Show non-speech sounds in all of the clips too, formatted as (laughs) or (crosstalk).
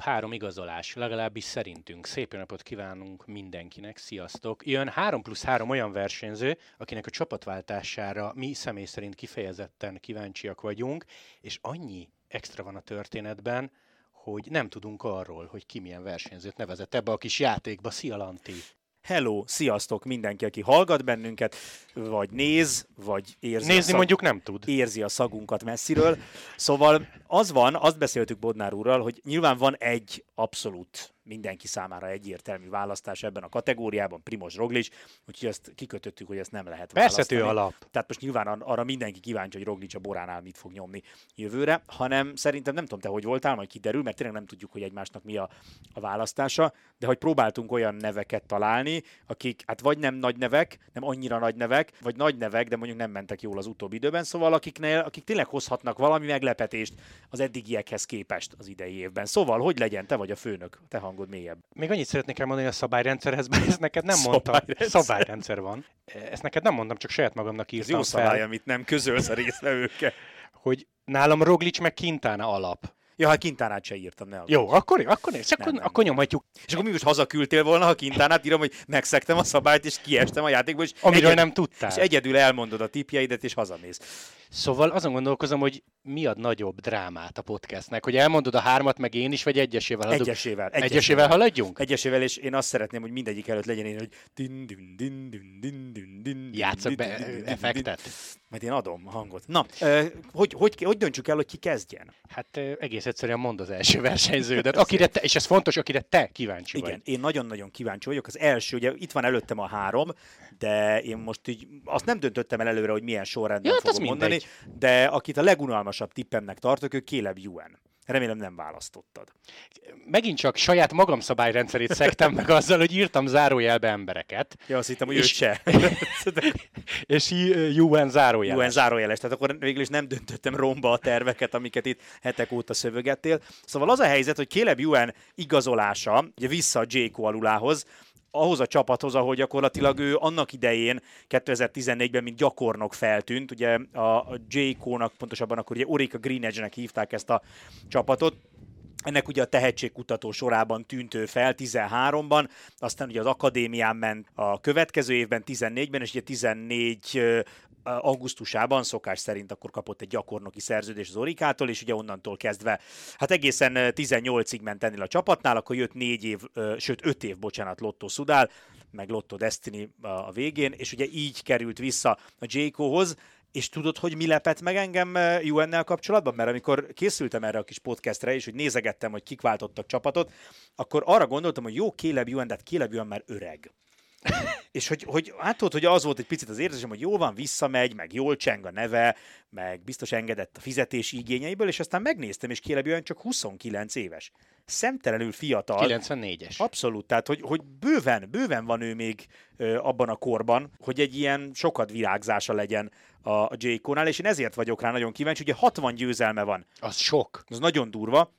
top három igazolás, legalábbis szerintünk. Szép napot kívánunk mindenkinek, sziasztok! Jön 3 plusz 3 olyan versenyző, akinek a csapatváltására mi személy szerint kifejezetten kíváncsiak vagyunk, és annyi extra van a történetben, hogy nem tudunk arról, hogy ki milyen versenyzőt nevezett ebbe a kis játékba. Szia, Lanti! Hello, sziasztok mindenki, aki hallgat bennünket, vagy néz, vagy érzi Nézni szag... mondjuk nem tud. érzi a szagunkat messziről. Szóval az van, azt beszéltük Bodnár úrral, hogy nyilván van egy abszolút mindenki számára egyértelmű választás ebben a kategóriában, Primos Roglic, úgyhogy ezt kikötöttük, hogy ezt nem lehet Persze, választani. alap. Tehát most nyilván ar- arra mindenki kíváncsi, hogy Roglic a boránál mit fog nyomni jövőre, hanem szerintem nem tudom te, hogy voltál, majd kiderül, mert tényleg nem tudjuk, hogy egymásnak mi a, a választása, de hogy próbáltunk olyan neveket találni, akik hát vagy nem nagy nevek, nem annyira nagy nevek, vagy nagy nevek, de mondjuk nem mentek jól az utóbbi időben, szóval akiknél, akik tényleg hozhatnak valami meglepetést az eddigiekhez képest az idei évben. Szóval, hogy legyen, te vagy a főnök, te hangod mélyebb. Még annyit szeretnék elmondani a szabályrendszerhez, mert ezt neked nem mondtam. Szabályrendszer. Szabályrendszer van. Ezt neked nem mondtam, csak saját magamnak Ez írtam jó fel, szabály, amit nem közölsz a résztvevőkkel. hogy nálam Roglic meg Quintana alap. Ja, hát Kintánát se írtam, ne aggódj. Jó, akkor, akkor nézd, akkor, Nem, nem. akkor nyomhatjuk. És akkor mi most hazaküldtél volna, ha Kintánát írom, hogy megszektem a szabályt, és kiestem a játékból, és, Amiről nem tudtál. és egyedül elmondod a tipjeidet, és hazamész. Szóval azon gondolkozom, hogy mi ad nagyobb drámát a podcastnek, hogy elmondod a hármat, meg én is, vagy egyesével haladunk? Egyesével. Egyesével haladjunk? Egyesével, és én azt szeretném, hogy mindegyik előtt legyen én, hogy din din din din din din din Játszok be effektet? Majd én adom a hangot. Na, hogy, hogy, hogy döntsük el, hogy ki kezdjen? Hát egész egyszerűen mond az első versenyződet, akire te, és ez fontos, akire te kíváncsi Igen, vagy. én nagyon-nagyon kíváncsi vagyok. Az első, ugye itt van előttem a három, de én most így azt nem döntöttem el előre, hogy milyen sorrendben Ja, hát fogom mondani, mindegy. de akit a legunalmasabb tippemnek tartok, ő Caleb Ewan. Remélem nem választottad. Megint csak saját magam szabályrendszerét szektem meg azzal, hogy írtam zárójelbe embereket, Ja, azt hittem, hogy És- ő se. (laughs) és UN zárójel. UN zárójeles, tehát akkor végül is nem döntöttem romba a terveket, amiket itt hetek óta szövegettél. Szóval az a helyzet, hogy Caleb UN igazolása, ugye vissza a J.K. alulához, ahhoz a csapathoz, ahol gyakorlatilag ő annak idején, 2014-ben, mint gyakornok feltűnt, ugye a, J.K.-nak, pontosabban akkor ugye Orica Green Edge-nek hívták ezt a csapatot, ennek ugye a tehetségkutató sorában tűnt ő fel 13-ban, aztán ugye az akadémián ment a következő évben, 14-ben, és ugye 14 ö, augusztusában szokás szerint akkor kapott egy gyakornoki szerződés az Orikától, és ugye onnantól kezdve, hát egészen ö, 18-ig ment ennél a csapatnál, akkor jött 4 év, sőt 5 év, bocsánat, Lotto Sudál, meg Lotto Destiny a- végén, és ugye így került vissza a J.K.-hoz, és tudod, hogy mi lepett meg engem UN-nel kapcsolatban? Mert amikor készültem erre a kis podcastre, és hogy nézegettem, hogy kik váltottak csapatot, akkor arra gondoltam, hogy jó, Caleb UN, de hát Caleb UN már öreg. És hogy, hogy hát tudod, hogy az volt egy picit az érzésem, hogy jó van, visszamegy, meg jól cseng a neve, meg biztos engedett a fizetési igényeiből, és aztán megnéztem, és Caleb UN csak 29 éves. Szemtelenül fiatal. 94-es. Abszolút, tehát hogy, hogy bőven, bőven van ő még ö, abban a korban, hogy egy ilyen sokat virágzása legyen a, a J. nál és én ezért vagyok rá nagyon kíváncsi, ugye 60 győzelme van, Az sok. az nagyon durva,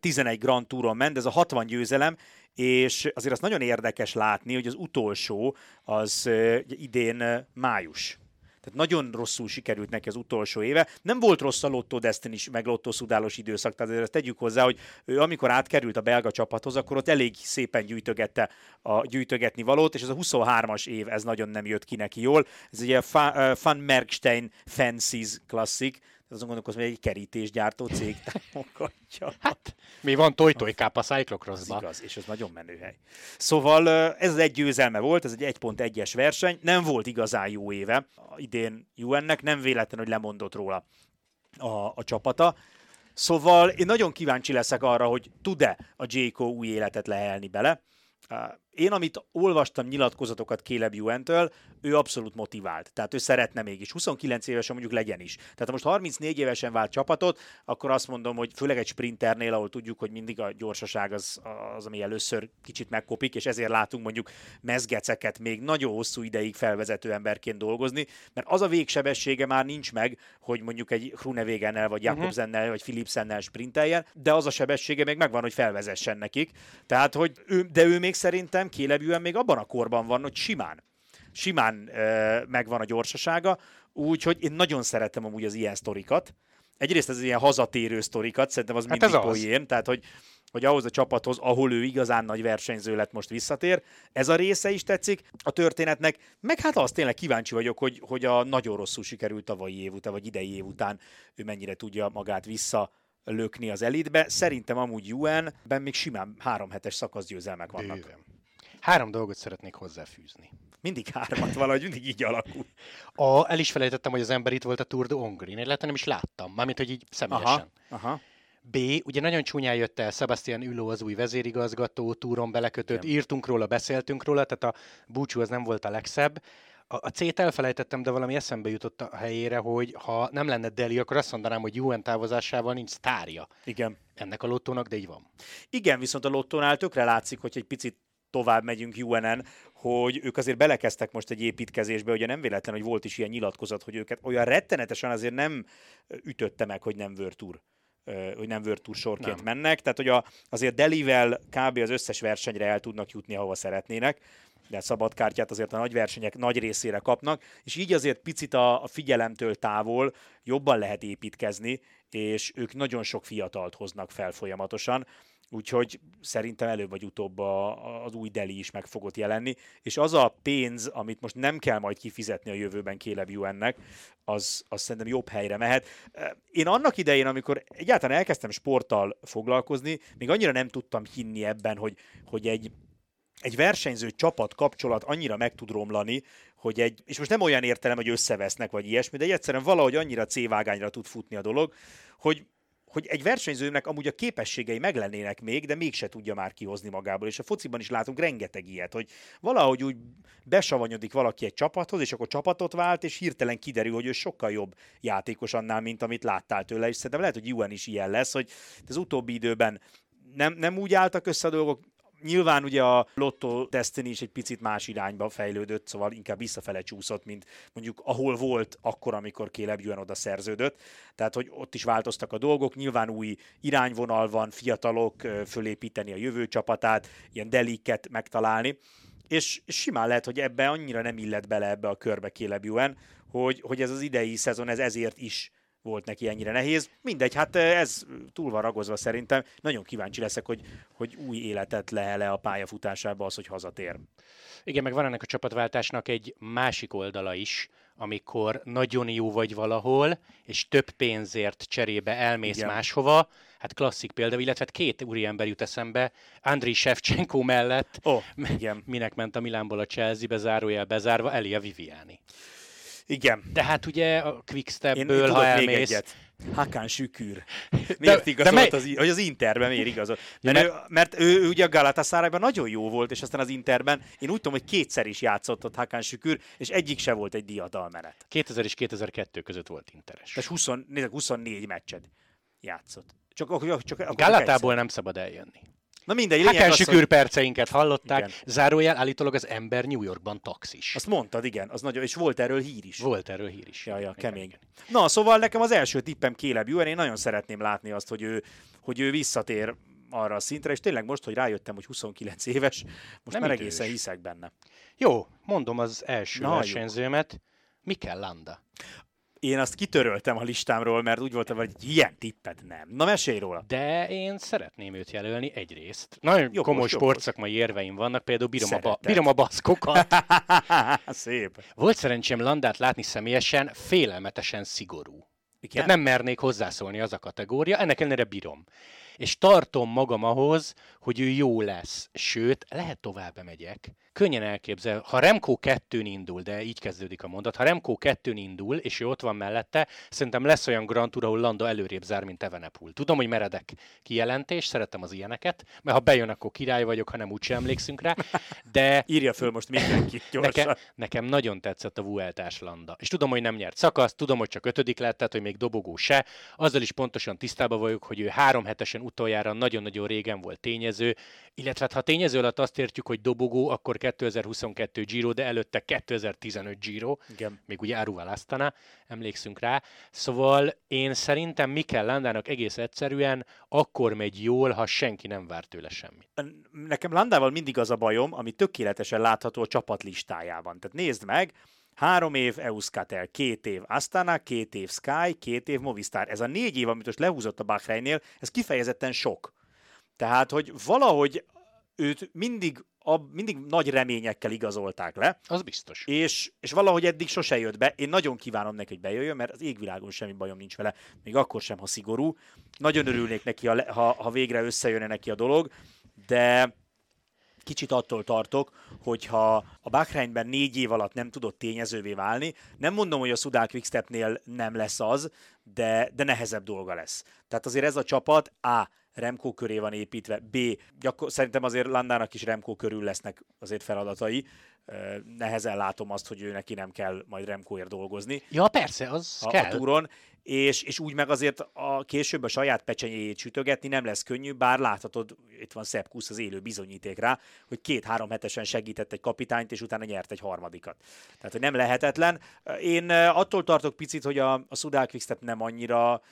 11 Grand Touron ment, ez a 60 győzelem, és azért azt nagyon érdekes látni, hogy az utolsó az idén május. Tehát nagyon rosszul sikerült neki az utolsó éve. Nem volt rossz a Lotto Destiny meg Lotto Szudálos időszak, tehát azért tegyük hozzá, hogy ő amikor átkerült a belga csapathoz, akkor ott elég szépen gyűjtögette a gyűjtögetni valót, és ez a 23-as év, ez nagyon nem jött ki neki jól. Ez ugye a Van Merkstein Fancies Classic, azon gondolkozom, hogy egy kerítésgyártó cég támogatja. (laughs) Hát, mi van toj-toj-káp a Cyclocrossba? Az igaz, és ez nagyon menő hely. Szóval ez az egy győzelme volt, ez egy 1.1-es verseny, nem volt igazán jó éve idén UN-nek, nem véletlen, hogy lemondott róla a, a csapata. Szóval én nagyon kíváncsi leszek arra, hogy tud-e a J.K. új életet lehelni bele. Én, amit olvastam nyilatkozatokat Caleb Ewan-től, ő abszolút motivált. Tehát ő szeretne mégis. 29 évesen mondjuk legyen is. Tehát ha most 34 évesen vált csapatot, akkor azt mondom, hogy főleg egy sprinternél, ahol tudjuk, hogy mindig a gyorsaság az, az ami először kicsit megkopik, és ezért látunk mondjuk mezgeceket még nagyon hosszú ideig felvezető emberként dolgozni, mert az a végsebessége már nincs meg, hogy mondjuk egy Grunewegennel, vagy Jakobsennel, vagy Philipsennel sprinteljen, de az a sebessége még megvan, hogy felvezessen nekik. Tehát, hogy ő, de ő még szerintem Caleb Ewan még abban a korban van, hogy simán simán ö, megvan a gyorsasága, úgyhogy én nagyon szeretem amúgy az ilyen sztorikat. Egyrészt ez ilyen hazatérő sztorikat, szerintem az Hát mindig az. poén, tehát hogy vagy ahhoz a csapathoz, ahol ő igazán nagy versenyző lett, most visszatér. Ez a része is tetszik a történetnek, meg hát azt tényleg kíváncsi vagyok, hogy, hogy a nagyon rosszul sikerült tavalyi év után, vagy idei év után ő mennyire tudja magát vissza lökni az elitbe. Szerintem amúgy UN-ben még simán három hetes szakaszgyőzelmek vannak. Bőven. Három dolgot szeretnék hozzáfűzni. Mindig hármat valahogy, mindig így alakul. A, el is felejtettem, hogy az ember itt volt a Tour de Hongrie. Én nem is láttam, mármint, hogy így személyesen. Aha, aha. B, ugye nagyon csúnyán jött el Sebastian Üló, az új vezérigazgató, túron belekötött, Igen. írtunk róla, beszéltünk róla, tehát a búcsú az nem volt a legszebb. A, a C-t elfelejtettem, de valami eszembe jutott a helyére, hogy ha nem lenne Deli, akkor azt mondanám, hogy UN távozásával nincs sztárja. Igen. Ennek a lottónak, de így van. Igen, viszont a lottónál tökre látszik, hogy egy picit tovább megyünk UNN, hogy ők azért belekezdtek most egy építkezésbe, ugye nem véletlen, hogy volt is ilyen nyilatkozat, hogy őket olyan rettenetesen azért nem ütötte meg, hogy nem Tour hogy nem Tour sorként nem. mennek, tehát hogy a, azért Delivel kb. az összes versenyre el tudnak jutni, ahova szeretnének, de szabad kártyát azért a nagy versenyek nagy részére kapnak, és így azért picit a, a figyelemtől távol jobban lehet építkezni, és ők nagyon sok fiatalt hoznak fel folyamatosan, úgyhogy szerintem előbb vagy utóbb a, az új Deli is meg fogott jelenni, és az a pénz, amit most nem kell majd kifizetni a jövőben Caleb Ewannek, az, az szerintem jobb helyre mehet. Én annak idején, amikor egyáltalán elkezdtem sporttal foglalkozni, még annyira nem tudtam hinni ebben, hogy, hogy egy egy versenyző csapat kapcsolat annyira meg tud romlani, hogy egy, és most nem olyan értelem, hogy összevesznek, vagy ilyesmi, de egyszerűen valahogy annyira C-vágányra tud futni a dolog, hogy hogy egy versenyzőnek amúgy a képességei meglennének még, de mégse tudja már kihozni magából. És a fociban is látunk rengeteg ilyet, hogy valahogy úgy besavanyodik valaki egy csapathoz, és akkor csapatot vált, és hirtelen kiderül, hogy ő sokkal jobb játékos annál, mint amit láttál tőle, és szerintem lehet, hogy UN is ilyen lesz, hogy az utóbbi időben nem, nem úgy álltak össze a dolgok, Nyilván ugye a Lotto Destiny is egy picit más irányba fejlődött, szóval inkább visszafele csúszott, mint mondjuk ahol volt akkor, amikor Caleb Ewan oda szerződött. Tehát, hogy ott is változtak a dolgok, nyilván új irányvonal van, fiatalok fölépíteni a jövő csapatát, ilyen deliket megtalálni, és simán lehet, hogy ebbe annyira nem illet bele ebbe a körbe Caleb Ewan, hogy, hogy ez az idei szezon ez ezért is volt neki ennyire nehéz. Mindegy, hát ez túl van ragozva szerintem. Nagyon kíváncsi leszek, hogy, hogy új életet lehele a pályafutásába az, hogy hazatér. Igen, meg van ennek a csapatváltásnak egy másik oldala is, amikor nagyon jó vagy valahol, és több pénzért cserébe elmész Igen. máshova, hát klasszik példa, illetve hát két úriember jut eszembe, Andriy Shevchenko mellett, oh, (laughs) igen. minek ment a Milánból a Chelsea-be, zárójel bezárva, Elia Viviani. Igen. De hát ugye a Quickstepből, ha elmész... Még egyet. Hakán Sükür. (laughs) Miért de, igazolt, de mely... az, hogy az Interben miért igazolt? Mert, mert, ő, mert ő, ő ugye a Galatasarayban nagyon jó volt, és aztán az Interben, én úgy tudom, hogy kétszer is játszott ott Hakán Sükür, és egyik se volt egy diadalmenet. 2000 és 2002 között volt Interes. És 20, 24 meccsed játszott. Csak, csak, a Galatából nem szabad eljönni. Na mindegy, Haken sükür hogy... perceinket hallották. Igen. Zárójel állítólag az ember New Yorkban taxis. Azt mondtad, igen, az nagyon, és volt erről hír is. Volt erről hír is. Ja, ja, kemény. Igen. Na, szóval nekem az első tippem Caleb Ewan, én nagyon szeretném látni azt, hogy ő, hogy ő visszatér arra a szintre, és tényleg most, hogy rájöttem, hogy 29 éves, most Nem már egészen hiszek benne. Jó, mondom az első Na, versenyzőmet. Mikel Landa én azt kitöröltem a listámról, mert úgy voltam, hogy ilyen tippet nem. Na, mesélj róla. De én szeretném őt jelölni egyrészt. Nagyon jobbos, komoly sportszakmai érveim vannak, például bírom, a, ba- bírom a baszkokat. (laughs) Szép. Volt szerencsém Landát látni személyesen, félelmetesen szigorú. Igen? Tehát nem mernék hozzászólni az a kategória, ennek ellenére bírom. És tartom magam ahhoz, hogy ő jó lesz. Sőt, lehet tovább megyek könnyen elképzel, ha Remco 2 indul, de így kezdődik a mondat, ha Remco 2 indul, és ő ott van mellette, szerintem lesz olyan Grand Tour, ahol Landa előrébb zár, mint Evenepul. Tudom, hogy meredek kijelentés, szeretem az ilyeneket, mert ha bejön, akkor király vagyok, ha nem úgyse emlékszünk rá, de... (laughs) Írja föl most mindenki (laughs) gyorsan. Nekem, nekem nagyon tetszett a Vueltás Landa. És tudom, hogy nem nyert szakaszt, tudom, hogy csak ötödik lett, tehát, hogy még dobogó se. Azzal is pontosan tisztában vagyok, hogy ő három hetesen utoljára nagyon-nagyon régen volt tényező, illetve hát, ha tényező alatt azt értjük, hogy dobogó, akkor 2022 Giro, de előtte 2015 Giro, Igen. még ugye Áruval Astana, emlékszünk rá. Szóval én szerintem Mikel Landának egész egyszerűen akkor megy jól, ha senki nem vár tőle semmit. Nekem Landával mindig az a bajom, ami tökéletesen látható a csapat listájában. Tehát nézd meg, Három év Euskatel, két év Astana, két év Sky, két év Movistar. Ez a négy év, amit most lehúzott a Bahreinnél, ez kifejezetten sok. Tehát, hogy valahogy őt mindig, a, mindig nagy reményekkel igazolták le, Az biztos. és, és valahogy eddig sose jött be. Én nagyon kívánom neki, hogy bejöjjön, mert az égvilágon semmi bajom nincs vele, még akkor sem, ha szigorú. Nagyon örülnék neki, ha, ha végre összejönne neki a dolog, de kicsit attól tartok, hogyha a Bahreinben négy év alatt nem tudott tényezővé válni, nem mondom, hogy a Sudál Quickstepnél nem lesz az, de, de nehezebb dolga lesz. Tehát azért ez a csapat A. Remco köré van építve, B. Gyakor- szerintem azért Landának is Remco körül lesznek azért feladatai. Nehezen látom azt, hogy ő neki nem kell majd Remcoért dolgozni Ja, persze, az a, a kell. túron, és, és úgy meg azért a, később a saját pecsenyéjét sütögetni nem lesz könnyű, bár láthatod, itt van Sepp Kuss az élő bizonyíték rá, hogy két-három hetesen segített egy kapitányt, és utána nyert egy harmadikat. Tehát, hogy nem lehetetlen. Én attól tartok picit, hogy a, a Quickstep nem annyira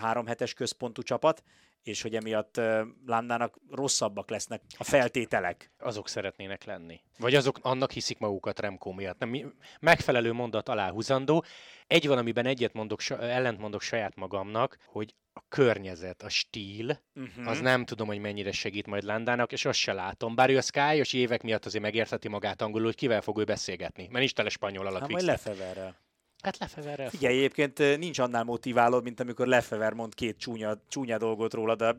három hetes központú csapat, és hogy emiatt Landának rosszabbak lesznek a feltételek. azok szeretnének lenni. Vagy azok annak hiszik magukat Remco miatt. Nem, megfelelő mondat aláhúzandó. Egy valamiben egyet mondok, ellent mondok saját magamnak, hogy a környezet, a stíl, Uh-huh. az nem tudom, hogy mennyire segít majd Landának, és azt se látom. Bár ő a sky évek miatt azért megértheti magát angolul, hogy kivel fog ő beszélgetni. Mert nincs tele spanyol alatt Hát majd. Lefeverrel. Hát Lefeverrel. Figyelj, egyébként nincs annál motiválód, mint amikor Lefever mond két csúnya, csúnya dolgot rólad a,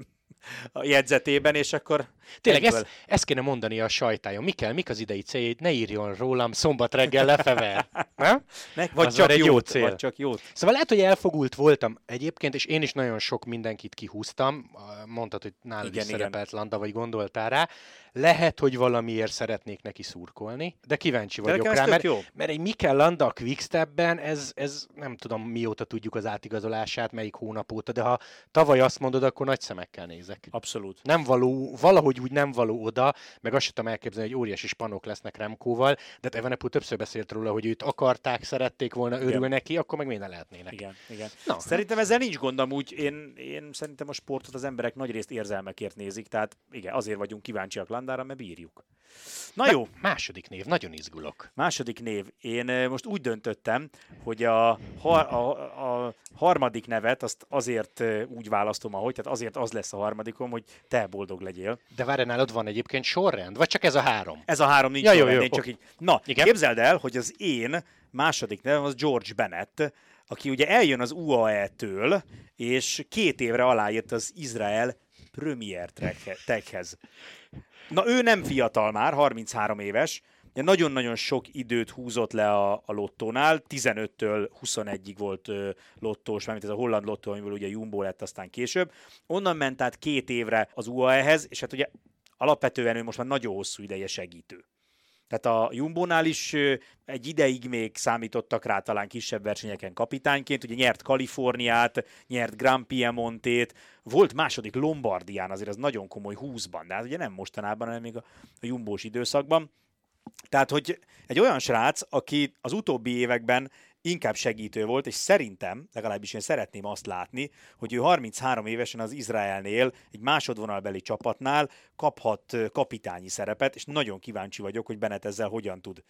a jegyzetében, és akkor Tényleg egyből- ezt, ezt kéne mondani a sajtájon. Mi kell, mik az idei céljait? Ne írjon rólam szombat reggel Lefever. Nem? Ne, vagy Az csak egy jó cél. vagy csak jót. Szóval lehet, hogy elfogult voltam egyébként, és én is nagyon sok mindenkit kihúztam. Mondtad, hogy nálad Igen, is igen. szerepelt Landa, vagy gondoltál rá. Lehet, hogy valamiért szeretnék neki szurkolni, de kíváncsi De vagyok rá, mert, jó. mert egy Mikel Landa a Quickstepben, ez, ez nem tudom mióta tudjuk az átigazolását, melyik hónap óta, de ha tavaly azt mondod, akkor nagy szemekkel nézek. Abszolút. Nem való, valahogy úgy nem való oda, meg azt sem tudom elképzelni, hogy óriási spanok lesznek Remkóval, de hát Evenepoel többször beszélt róla, hogy őt akarták, szerették volna, örül Igen. neki, akkor meg minden lehetnének. Igen, igen. Na, Szerintem ezzel nincs gond, amúgy én, én szerintem a sportot az emberek nagyrészt érzelmekért nézik, tehát igen, azért vagyunk kíváncsiak Landára, mert bírjuk. Na jó, Második név, nagyon izgulok. második név. Én eh, most úgy döntöttem, hogy a, har- a, a harmadik nevet azt azért eh, úgy választom, ahogy, tehát azért az lesz a harmadikom, hogy te boldog legyél. De várj, nálad van egyébként sorrend? Vagy csak ez a három? Ez a három nincs Ja, ja, jó, jó, én csak így. Na, Igen. Képzeld el, hogy az én második nevem az George Bennett, aki ugye eljön az UAE-től, és két évre aláírt az Izrael Premier Techhez. Na ő nem fiatal már, 33 éves, Ugye nagyon-nagyon sok időt húzott le a, a lottónál, 15-től 21-ig volt ö, lottós, mármint ez a holland lottó, amiből ugye Jumbo lett aztán később. Onnan ment át két évre az UAE-hez, és hát ugye alapvetően ő most már nagyon hosszú ideje segítő. Tehát a Jumbónál is egy ideig még számítottak rá talán kisebb versenyeken kapitányként, ugye nyert Kaliforniát, nyert Grand Piemontét, volt második Lombardián, azért az nagyon komoly 20-ban, de hát ugye nem mostanában, hanem még a, a Jumbós időszakban. Tehát, hogy egy olyan srác, aki az utóbbi években inkább segítő volt, és szerintem, legalábbis én szeretném azt látni, hogy ő 33 évesen az Izraelnél, egy másodvonalbeli csapatnál kaphat kapitányi szerepet, és nagyon kíváncsi vagyok, hogy Bennett ezzel hogyan tud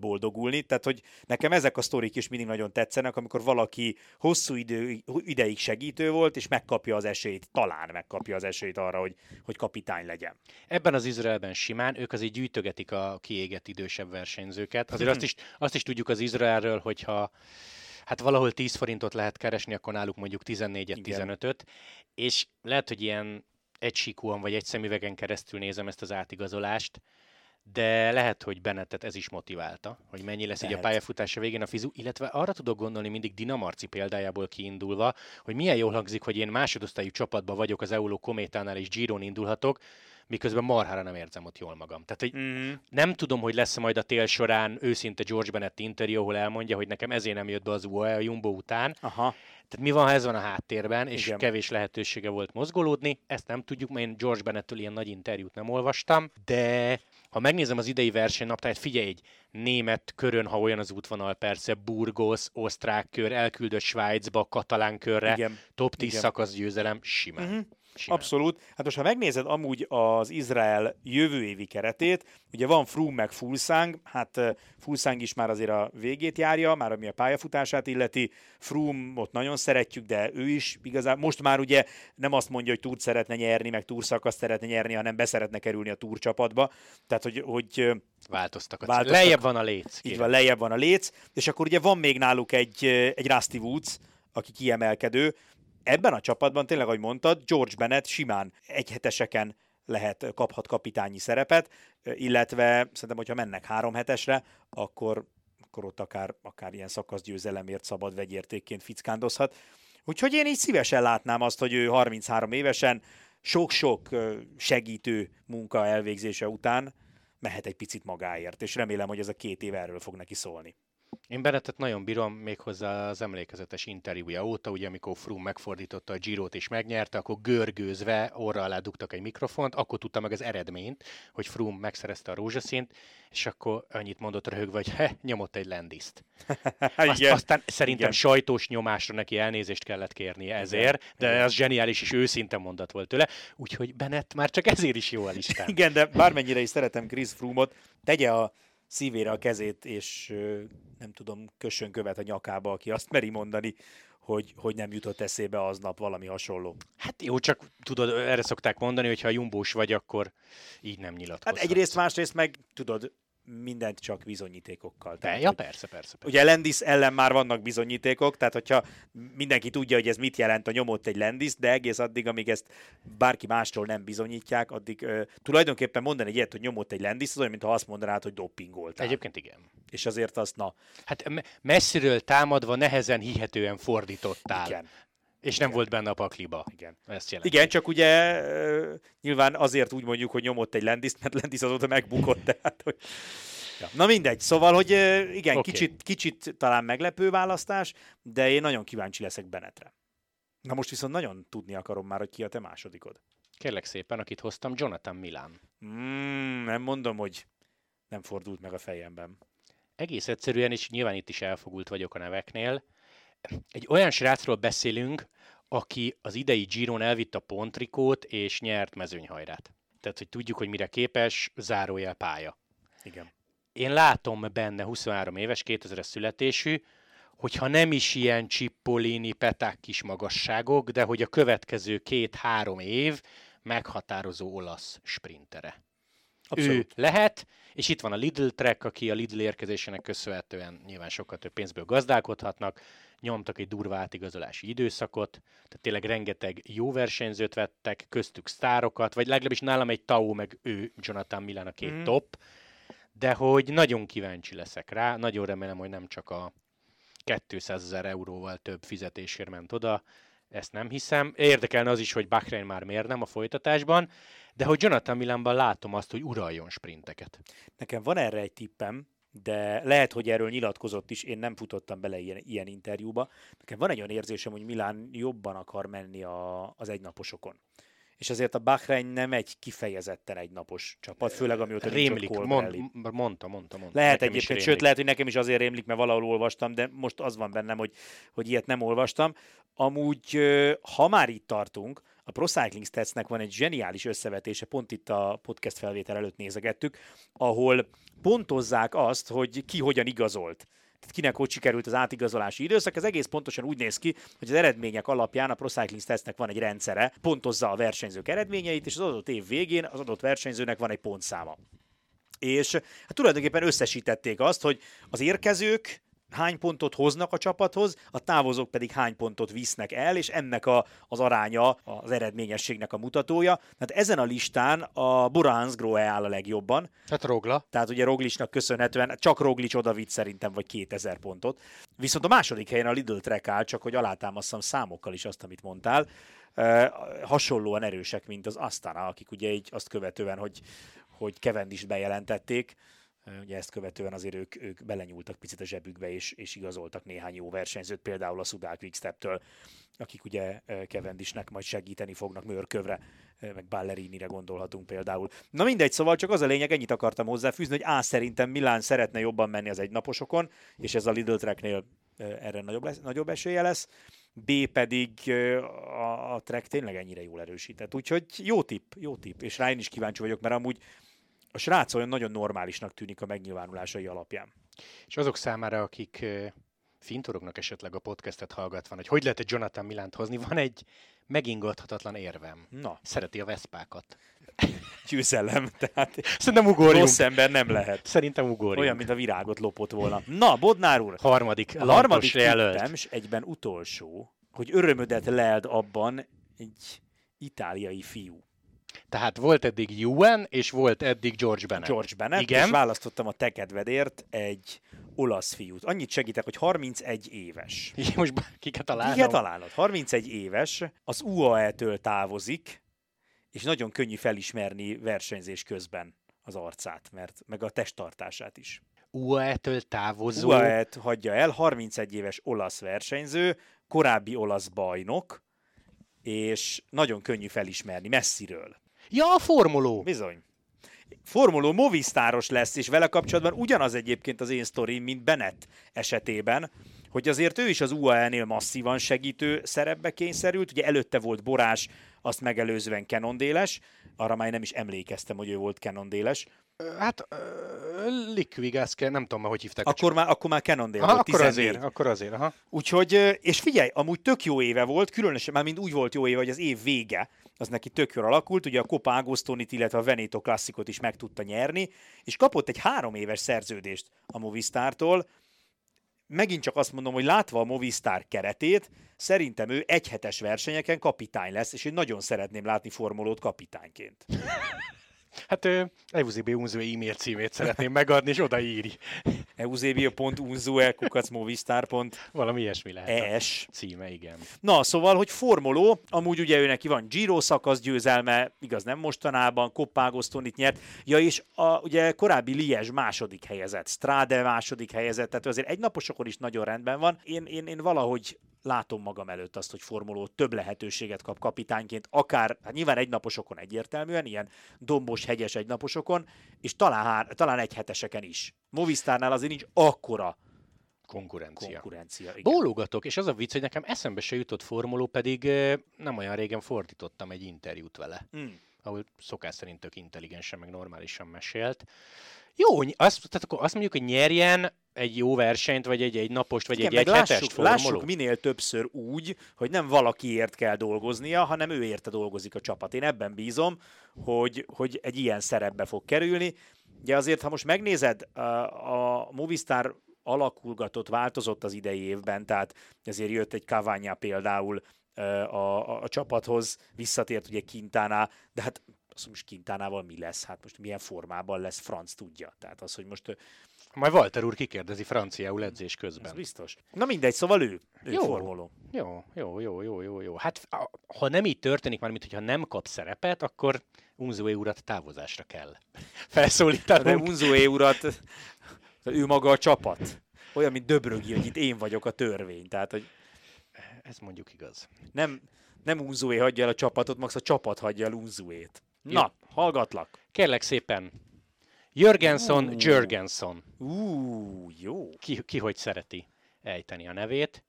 boldogulni. Tehát, hogy nekem ezek a sztorik is mindig nagyon tetszenek, amikor valaki hosszú idő, ideig segítő volt, és megkapja az esélyt, talán megkapja az esélyt arra, hogy, hogy kapitány legyen. Ebben az Izraelben simán, ők azért gyűjtögetik a kiégett idősebb versenyzőket. Azért azt is, azt is tudjuk az Izraelről, hogyha hát valahol 10 forintot lehet keresni, akkor náluk mondjuk 14-et, Igen. 15-öt, és lehet, hogy ilyen egysíkúan vagy egy szemüvegen keresztül nézem ezt az átigazolást, de lehet, hogy Bennettet ez is motiválta, hogy mennyi lesz így a Lehet. pályafutása végén a fizu, illetve arra tudok gondolni mindig Dinamarci példájából kiindulva, hogy milyen jól hangzik, hogy én másodosztályú csapatban vagyok az Euló Kométánál és Giron indulhatok, miközben marhára nem érzem ott jól magam. Tehát, hogy Mm-hmm. nem tudom, hogy lesz majd a tél során őszinte George Bennett interjú, ahol elmondja, hogy nekem ezért nem jött be az UAE a Jumbo után. Aha. Tehát mi van, ha ez van a háttérben, és Igen. kevés lehetősége volt mozgolódni, ezt nem tudjuk, mert én George Bennettől ilyen nagy interjút nem olvastam, de ha megnézem az idei versenynaptárt, figyelj, egy német körön, ha olyan az útvonal, persze, Burgos, osztrák kör, elküldött Svájcba, katalán körre, Igen. top 10 Igen. szakasz győzelem, simán. Uh-huh. Simán. Abszolút. Hát most, ha megnézed amúgy az Izrael jövő évi keretét, ugye van Froome meg Fulszang, hát Fulszang is már azért a végét járja, már ami a pályafutását illeti. Froome ott nagyon szeretjük, de ő is igazán, most már ugye nem azt mondja, hogy túrt szeretne nyerni, meg túrszakaszt szeretne nyerni, hanem beszeretne kerülni a túrcsapatba. Tehát, hogy, hogy Változtak a Változtak. Lejjebb van a léc. így kérem. van, lejjebb van a léc, és akkor ugye van még náluk egy, egy Rusty Woods, aki kiemelkedő. Ebben a csapatban tényleg, ahogy mondtad, George Bennett simán egyheteseken lehet, kaphat kapitányi szerepet, illetve szerintem, hogyha mennek három hetesre, akkor, akkor ott akár, akár ilyen szakaszgyőzelemért szabad vegyértékként fickándozhat. Úgyhogy én így szívesen látnám azt, hogy ő 33 évesen sok-sok segítő munka elvégzése után mehet egy picit magáért, és remélem, hogy ez a két év erről fog neki szólni. Én Bennettet nagyon bírom méghozzá az emlékezetes interjúja óta, ugye amikor Froome megfordította a Girot és megnyerte, akkor görgőzve orra alá dugtak egy mikrofont, akkor tudta meg az eredményt, hogy Froome megszerezte a rózsaszínt, és akkor annyit mondott röhögve, hogy (laughs) he, nyomott egy lendiszt. (laughs) Azt, Igen. aztán szerintem Igen. sajtós nyomásra neki elnézést kellett kérnie ezért, de az zseniális és őszinte mondat volt tőle, úgyhogy Bennett már csak ezért is jó a listán. Igen, de bármennyire is szeretem Chris Froome-ot, tegye a szívére a kezét, és nem tudom, kössön követ a nyakába, aki azt meri mondani, hogy, hogy nem jutott eszébe aznap valami hasonló. Hát jó, csak tudod, erre szokták mondani, hogy ha jumbós vagy, akkor így nem Hát nyilatkozhatsz. egyrészt, másrészt meg tudod, mindent csak bizonyítékokkal. Tehát, ja, persze, persze, persze. Ugye Lendis ellen már vannak bizonyítékok, tehát hogyha mindenki tudja, hogy ez mit jelent a nyomott egy Lendis, de egész addig, amíg ezt bárki mástól nem bizonyítják, addig ö, tulajdonképpen mondani egy ilyet, hogy nyomott egy Lendis, az olyan, mintha azt mondanád, hogy dopingoltál. Egyébként igen. És azért azt, na, Hát me- messziről támadva nehezen hihetően fordítottál. igen, És nem volt benne a pakliba. igen. Ezt jelenti. Igen, csak ugye nyilván azért úgy mondjuk, hogy nyomott egy Lendiszt, mert Lendis azóta megbukott, tehát hogy... Ja. Na mindegy, szóval, hogy igen, okay. kicsit, kicsit talán meglepő választás, de én nagyon kíváncsi leszek Benetre. Na most viszont nagyon tudni akarom már, hogy ki a te másodikod. Kérlek szépen, akit hoztam, Jonathan Milan. Mm, nem mondom, hogy nem fordult meg a fejemben. Egész egyszerűen, és nyilván itt is elfogult vagyok a neveknél, egy olyan srácról beszélünk, aki az idei Giron elvitt a pontrikót és nyert mezőnyhajrát. Tehát, hogy tudjuk, hogy mire képes, zárójel pálya. Igen. Én látom benne 23 éves, 2000-es születésű, hogyha nem is ilyen Cippolini, peták kis magasságok, de hogy a következő két-három év meghatározó olasz sprintere. Abszolút. Ő lehet, és itt van a Lidl Trek, aki a Lidl érkezésének köszönhetően nyilván sokkal több pénzből gazdálkodhatnak, nyomtak egy durva átigazolási időszakot, tehát tényleg rengeteg jó versenyzőt vettek, köztük sztárokat, vagy legalábbis nálam egy Tao, meg ő, Jonathan Milan a két mm. top, de hogy nagyon kíváncsi leszek rá, nagyon remélem, hogy nem csak a 200 ezer euróval több fizetésért ment oda, ezt nem hiszem. Érdekelne az is, hogy Bahrein már miért nem a folytatásban, de hogy Jonathan Milanban látom azt, hogy uraljon sprinteket. Nekem van erre egy tippem, de lehet, hogy erről nyilatkozott is, én nem futottam bele ilyen, ilyen interjúba. Nekem van egy olyan érzésem, hogy Milán jobban akar menni a, az egynaposokon. És azért a Bahrein nem egy kifejezetten egynapos csapat, főleg amióta nincs Rémlik, Colbrelli. mond, mondta, mondta, mondta. Lehet Nekem egyébként, sőt, lehet, hogy nekem is azért rémlik, mert valahol olvastam, de most az van bennem, hogy, hogy ilyet nem olvastam. Amúgy, ha már itt tartunk, a Pro Cycling Statsnek van egy zseniális összevetése, pont itt a podcast felvétel előtt nézegettük, ahol pontozzák azt, hogy ki hogyan igazolt. Tehát kinek hogy sikerült az átigazolási időszak. Ez egész pontosan úgy néz ki, hogy az eredmények alapján a Pro Cycling Statsnek van egy rendszere, pontozza a versenyzők eredményeit, és az adott év végén az adott versenyzőnek van egy pontszáma és hát tulajdonképpen összesítették azt, hogy az érkezők hány pontot hoznak a csapathoz, a távozók pedig hány pontot visznek el, és ennek a, az aránya az eredményességnek a mutatója. Tehát ezen a listán a Bora Hansgrohe áll a legjobban, Hát Rogla. tehát ugye Roglicsnak köszönhetően csak Roglic oda vitt szerintem vagy 2000 pontot. Viszont a második helyen a Lidl Trek áll, csak hogy alátámasztam számokkal is azt, amit mondtál. Uh, hasonlóan erősek, mint az Astana, akik ugye így azt követően, hogy, hogy Cavendish bejelentették, uh, ugye ezt követően azért ők, ők belenyúltak picit a zsebükbe, és, és igazoltak néhány jó versenyzőt, például a Sudal Quickstep-től, akik ugye Cavendishnek majd segíteni fognak Mörkövre, meg Ballerini-re gondolhatunk például. Na mindegy, szóval csak az a lényeg, ennyit akartam hozzáfűzni, hogy A szerintem Milán szeretne jobban menni az egynaposokon, és ez a Lidl Treknél uh, erre nagyobb, lesz, nagyobb esélye lesz. B pedig a, a track tényleg ennyire jól erősített. Úgyhogy jó tipp, jó tipp. És rá én is kíváncsi vagyok, mert amúgy a srác olyan nagyon normálisnak tűnik a megnyilvánulásai alapján. És azok számára, akik fintorognak esetleg a podcastet hallgatva, hogy hogy lehet egy Jonathan Milánt hozni, van egy megingathatatlan érvem. Na, Szereti a veszpákat. (laughs) győzelem, tehát Szerintem ugorjunk. rossz ember nem lehet. Szerintem ugorjunk. Olyan, mint a virágot lopott volna. Na, Bodnár úr, Harmadik, a harmadik jelölt. és egyben utolsó, hogy örömödet leld abban egy itáliai fiú. Tehát volt eddig Ewan, és volt eddig George Bennett. George Bennett, Igen. és választottam a te kedvedért egy olasz fiút. Annyit segítek, hogy 31 éves. Igen, most kiket találnom? Igen, találod. 31 éves, az UAE-től távozik, és nagyon könnyű felismerni versenyzés közben az arcát, mert meg a testtartását is. UAE-től távozó. UAE-t hagyja el, 31 éves olasz versenyző, korábbi olasz bajnok, és nagyon könnyű felismerni messziről. Ja, a formuló. Bizony. Formuló Movistáros lesz, és vele kapcsolatban ugyanaz egyébként az én sztorim, mint Bennett esetében, hogy azért ő is az UAE-nél masszívan segítő szerepbe kényszerült. Ugye előtte volt Borás, azt megelőzően Cannondéles, arra már nem is emlékeztem, hogy ő volt Cannondéles. Ö, Hát, Liquigas, nem tudom már, hogy hívták. Akkor már, akkor már Cannondale Aha, volt, akkor 14. azért, akkor azért, aha. Úgyhogy, és figyelj, amúgy tök jó éve volt, különösen már mind úgy volt jó éve, hogy az év vége, az neki tök jól alakult, ugye a Copa Agostonit, illetve a Veneto Classicot is meg tudta nyerni, és kapott egy három éves szerződést a Movistártól. Megint csak azt mondom, hogy látva a Movistar keretét, szerintem ő egyhetes versenyeken kapitány lesz, és én nagyon szeretném látni formulót kapitányként. (laughs) Hát Eusebio Unzue e-mail címét szeretném megadni, és odaírj. eusebio.unzue kukacmovistar.es Valami ilyesmi lehet. a Címe, igen. Na, szóval, hogy formoló, amúgy ugye ő neki van Giro szakasz győzelme, igaz nem mostanában, Koppágosztonit nyert, ja és a, ugye korábbi Liège második helyezett, Strade második helyezett, tehát azért egy naposokon is nagyon rendben van. Én, én, én valahogy látom magam előtt azt, hogy formuló több lehetőséget kap kapitányként, akár, hát nyilván egy naposokon egyértelműen, ilyen dombos, hegyes egy naposokon, és talán, hár, talán egy heteseken is. Movistárnál azért nincs akkora Konkurencia. konkurencia. Igen. Bólogatok, és az a vicc, hogy nekem eszembe se jutott formuló, pedig nem olyan régen fordítottam egy interjút vele, Mm. ahol szokás szerint tök intelligensen, meg normálisan mesélt. Jó, azt, tehát akkor azt mondjuk, hogy nyerjen egy jó versenyt, vagy egy, egy napost, vagy Igen, egy egyhetest lássuk, formuló. lássuk minél többször úgy, hogy nem valakiért kell dolgoznia, hanem ő érte dolgozik a csapat. Én ebben bízom, hogy, hogy egy ilyen szerepbe fog kerülni. Ugye azért, ha most megnézed, a Movistar alakulgatott, változott az idei évben, tehát ezért jött egy Cavagna például a, a, a csapathoz, visszatért ugye Quintana, de hát azt most Quintánával mi lesz? Hát most milyen formában lesz, franc tudja. Tehát az, hogy most Majd Walter úr kikérdezi franciául edzés ez közben. biztos. Na mindegy, szóval ő, ő Jó. formoló. Jó, jó, jó, jó, jó, jó. Hát ha nem így történik, már mint hogyha nem kap szerepet, akkor Unzué urat távozásra kell (laughs) De felszólítanunk. Unzué urat, ő maga a csapat. Olyan, mint Döbrögi, hogy itt én vagyok a törvény. Tehát, hogy Ez mondjuk igaz. nem, nem Unzué hagyja el a csapatot, max a csapat hagyja el Unzuét. Na, hallgatlak. Kérlek szépen, Jörgenson, Ú. Jörgenson. Ú, jó. Ki, ki hogy szereti ejteni a nevét.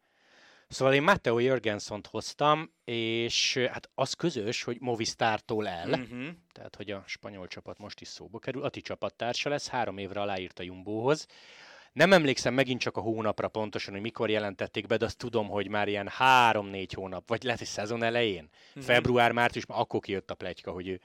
Szóval én Matteo Jörgensont hoztam, és hát az közös, hogy Movistártól el. Uh-huh. tehát hogy a spanyol csapat most is szóba kerül, Ati csapattársa lesz, három évre aláírt a Jumbóhoz. Nem emlékszem megint csak a hónapra pontosan, hogy mikor jelentették be, de azt tudom, hogy már ilyen három-négy hónap, vagy lehet, hogy szezon elején, Mhm. február, március, már akkor kijött a pletyka, hogy ő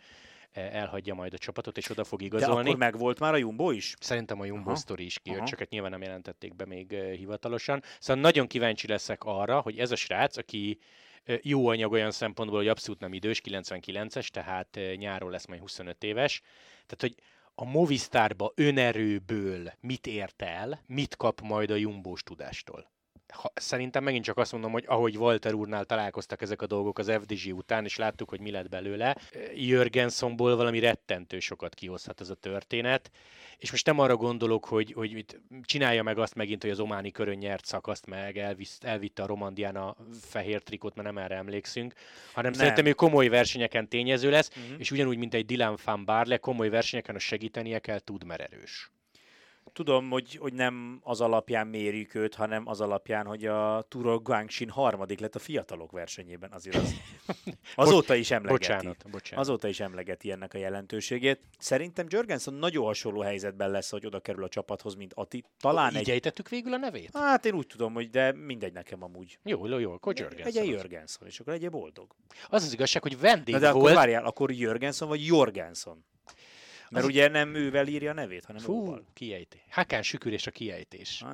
eh, elhagyja majd a csapatot, és oda fog De igazolni. akkor megvolt már a Jumbo is? Szerintem a Jumbo Aha. Story is kijött, Aha. csak hát nyilván nem jelentették be még eh, hivatalosan. Szóval nagyon kíváncsi leszek arra, hogy ez a srác, aki eh, jó anyag olyan szempontból, hogy abszolút nem idős, 99-es, tehát eh, nyáron lesz majd 25 éves. Tehát, hogy a Movistarba önerőből mit ért el, mit kap majd a Jumbós tudástól. Ha, szerintem megint csak azt mondom, hogy ahogy Walter úrnál találkoztak ezek a dolgok az FDG után, és láttuk, hogy mi lett belőle, Jörgensonból valami rettentő sokat kihozhat ez a történet, és most nem arra gondolok, hogy, hogy mit csinálja meg azt megint, hogy az ománi körön nyert szakaszt meg, elvisz, elvitte a Romandián a fehér trikot, mert nem erre emlékszünk, hanem Nem. szerintem ő komoly versenyeken tényező lesz, Mhm. és ugyanúgy, mint egy Dylan van Barle, komoly versenyeken, ha segítenie kell, tud, mert erős. Tudom, hogy, hogy nem az alapján mérjük őt, hanem az alapján, hogy a Turo Guangxin harmadik lett a fiatalok versenyében. Azért az, (laughs) azóta is emlegeti. Bocsánat, bocsánat. Azóta is emlegeti ennek a jelentőségét. Szerintem Jörgensen nagyon hasonló helyzetben lesz, hogy oda kerül a csapathoz, mint Ati. Talán Így egy... ejtettük végül a nevét? Hát én úgy tudom, hogy de mindegy nekem amúgy. Jó, jó, jó, akkor Jörgensen. Legyen az. Jörgensen, és akkor legyél boldog. Az az igazság, hogy vendég Na de akkor volt. várjál, akkor Jörgensen vagy Jorgensen? Mert Az- ugye nem ővel írja a nevét, hanem Fú, óval. kiejtés. Hakán sükürés a kiejtés.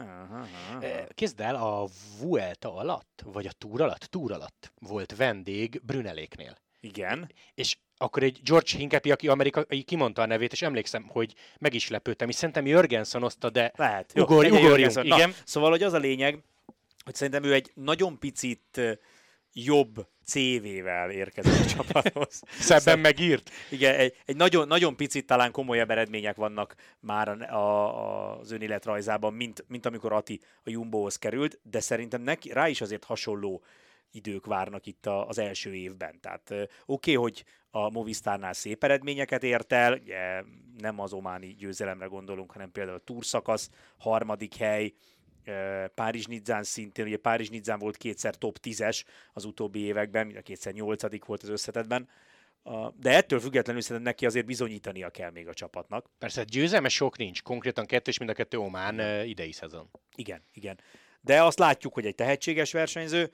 Kezd el, a Vuelta alatt, vagy a Túr alatt, Túr alatt volt vendég Brüneléknél. Igen. És akkor egy George Hincapie, aki amerikai, kimondta a nevét, és emlékszem, hogy meg is lepődtem, és szerintem Jörgensen oszta, de Lehet. Ugorj- legyen ugorjunk, Jörgensen. Na, igen. Szóval, hogy az a lényeg, hogy szerintem ő egy nagyon picit jobb CV-vel érkezett a (laughs) csapathoz. szebben megírt. Igen, egy, egy nagyon, nagyon picit talán komolyabb eredmények vannak már a, a, az önéletrajzában, mint, mint amikor Ati a Jumbohoz került, de szerintem neki, rá is azért hasonló idők várnak itt a, az első évben. Tehát oké, okay, hogy a Movistárnál szép eredményeket ért el, ugye nem az ománi győzelemre gondolunk, hanem például a túrszakasz, harmadik hely, párizs nizzán szintén, ugye párizs nizzán volt kétszer top 10-es az utóbbi években, mind a kétszer nyolcadik volt az összetetben, de ettől függetlenül szerintem neki azért bizonyítania kell még a csapatnak. Persze győzelme sok nincs, konkrétan kettő, és mind a kettő Omán idei szezon. Igen, igen. De azt látjuk, hogy egy tehetséges versenyző,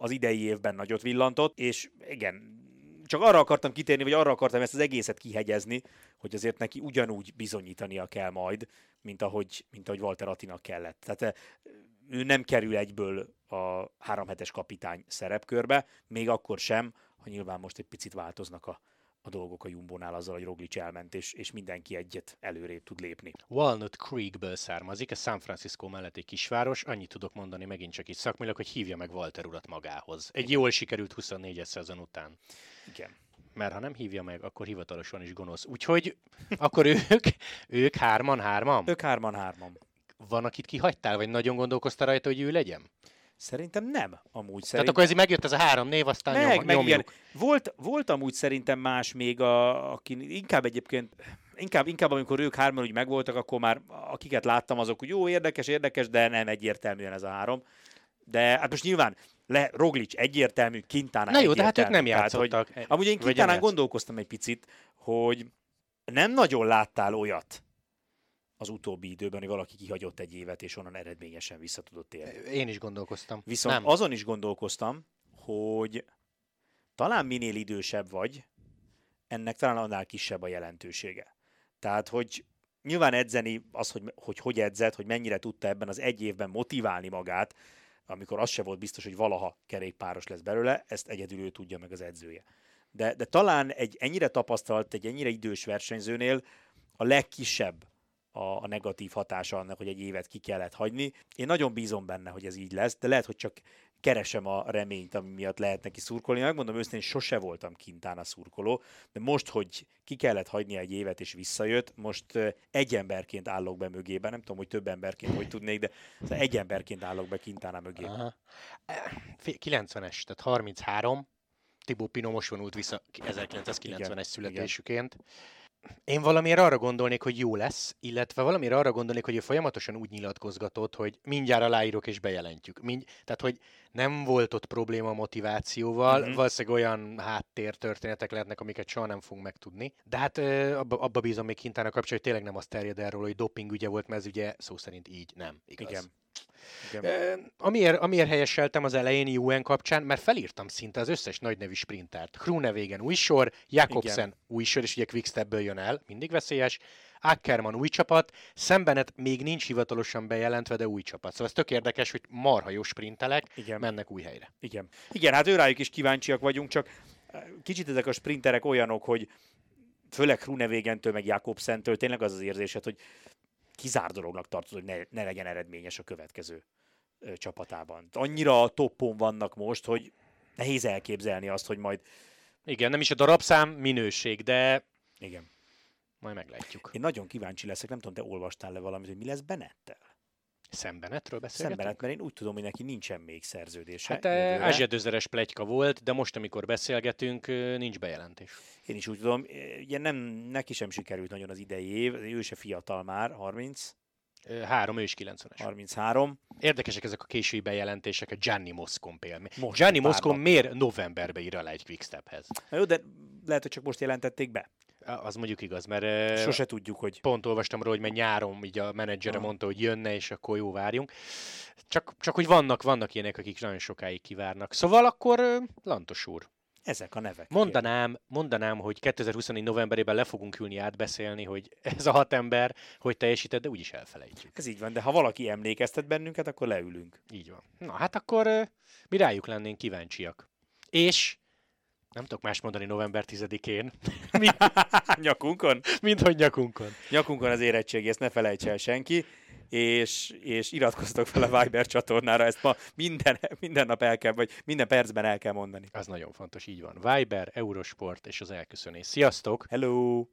az idei évben nagyot villantott, és igen, csak arra akartam kitérni, vagy arra akartam ezt az egészet kihegyezni, hogy azért neki ugyanúgy bizonyítania kell majd, mint ahogy, mint ahogy Walter Attinak kellett. Tehát eh, ő nem kerül egyből a három hetes kapitány szerepkörbe, még akkor sem, ha nyilván most egy picit változnak a, a dolgok a Jumbónál azzal, hogy Roglic elment, és, és mindenki egyet előrébb tud lépni. Walnut Creekből származik, ez San Francisco mellett egy kisváros, annyit tudok mondani megint csak itt szakmilag, hogy hívja meg Walter urat magához. Egy jól sikerült 24-es szezon után. Igen. Mert ha nem hívja meg, akkor hivatalosan is gonosz. Úgyhogy akkor ők, ők hárman, hárman? Ők hárman-hárman. Van, akit kihagytál, vagy nagyon gondolkoztál rajta, hogy ő legyen? Szerintem nem, amúgy Tehát szerintem. akkor ez megjött ez a három név, aztán meg, nyom, meg nyomjuk. Volt, volt amúgy szerintem más még, a, aki inkább egyébként, inkább, inkább amikor ők hárman úgy megvoltak, akkor már akiket láttam, azok úgy jó, érdekes, érdekes, de nem egyértelműen ez a három. De hát most nyilván le, Roglic egyértelmű, Quintana Na jó, de hát ők nem Tehát, hogy- játszottak. Amúgy én játsz- gondolkoztam egy picit, hogy nem nagyon láttál olyat az utóbbi időben, hogy valaki kihagyott egy évet, és onnan eredményesen vissza tudott térni. Én is gondolkoztam. Viszont nem. azon is gondolkoztam, hogy talán minél idősebb vagy, ennek talán annál kisebb a jelentősége. Tehát, hogy nyilván edzeni, az, hogy hogy, hogy edzett, hogy mennyire tudta ebben az egy évben motiválni magát, amikor az se volt biztos, hogy valaha kerékpáros lesz belőle, ezt egyedül ő tudja meg az edzője. De, de talán egy ennyire tapasztalt, egy ennyire idős versenyzőnél a legkisebb a, a negatív hatása annak, hogy egy évet ki kellett hagyni. Én nagyon bízom benne, hogy ez így lesz, de lehet, hogy csak keresem a reményt, ami miatt lehet neki szurkolni. Megmondom őszintén, sose voltam kintán a szurkoló, de most, hogy ki kellett hagyni egy évet és visszajött, most egy emberként állok be mögében, nem tudom, hogy több emberként hogy tudnék, de szóval egy emberként állok be Quintana mögé. Aha. Fé- 90-es, tehát 33. Tibó Pino most vonult vissza 1990-es Igen, születésüként. Én valamiért arra gondolnék, hogy jó lesz, illetve valamiért arra gondolnék, hogy ő folyamatosan úgy nyilatkozgatott, hogy mindjárt aláírok és bejelentjük. Mind, tehát, hogy nem volt ott probléma motivációval, Mhm. uh-huh. valószínűleg olyan háttér történetek lehetnek, amiket soha nem fogunk megtudni. De hát abba, abba bízom még Kintának kapcsolatban, hogy tényleg nem az terjed erről, hogy doping ügye volt, mert ez ugye szó szerint így nem igaz. Igen. Igen. Amiért, amiért helyeseltem az elején UN kapcsán, mert felírtam szinte az összes nagynevű sprintert. Groenewegen új sor, Jakobsen új sor, és ugye Quickstepből jön el, mindig veszélyes. Ackerman új csapat, Szembenet még nincs hivatalosan bejelentve, de új csapat. Szóval ez tök érdekes, hogy marha jó sprintelek, Igen. mennek új helyre. Igen. Igen, hát őrájuk is kíváncsiak vagyunk, csak kicsit ezek a sprinterek olyanok, hogy főleg Hrunevégentől, meg Jakobsentől tényleg az az érzésed, hogy kizár dolognak tartod, hogy ne, ne legyen eredményes a következő ö, csapatában. Annyira a toppon vannak most, hogy nehéz elképzelni azt, hogy majd... Igen, nem is a darabszám, minőség, de Igen. majd meglátjuk. Én nagyon kíváncsi leszek, nem tudom, te olvastál le valamit, hogy mi lesz Benettel? Szembenetről beszélgetünk? Szembenet, mert én úgy tudom, hogy neki nincsen még szerződése. Hát eh, jövőre. ázsiadőzeres pletyka volt, de most, amikor beszélgetünk, ö, nincs bejelentés. Én is úgy tudom, eh, ugye nem, neki sem sikerült nagyon az idei év, ő se fiatal már, 30, Ö, Három, ő is 90-es. 33. Érdekesek ezek a késői bejelentések a Gianni Moscon például. Most Gianni Moscon miért novemberbe ír alá egy Quickstephez? Na jó, de lehet, hogy csak most jelentették be. Az mondjuk igaz, mert Sose tudjuk, hogy pont olvastam róla, hogy mert nyáron így a menedzsere mondta, hogy jönne, és akkor jó, várjunk. Csak, csak hogy vannak, vannak ilyenek, akik nagyon sokáig kivárnak. Szóval akkor Lantos úr, ezek a nevek. mondanám, mondanám, hogy 2024 novemberében le fogunk ülni átbeszélni, hogy (laughs) ez a hat ember hogy teljesített, de úgyis elfelejtjük. Ez így van, de ha valaki emlékeztet bennünket, akkor leülünk. Így van. Na hát akkor mi rájuk lennénk kíváncsiak. És nem tudok más mondani november 10-én, (laughs) mint, Nyakunkon? mint hogy nyakunkon. Nyakunkon az érettségi, ezt ne felejts el senki. És, és iratkozzatok fel a Viber csatornára, ezt ma minden, minden nap el kell, vagy minden percben el kell mondani. Az nagyon fontos, így van. Viber, Eurosport és az elköszönés. Sziasztok! Hello!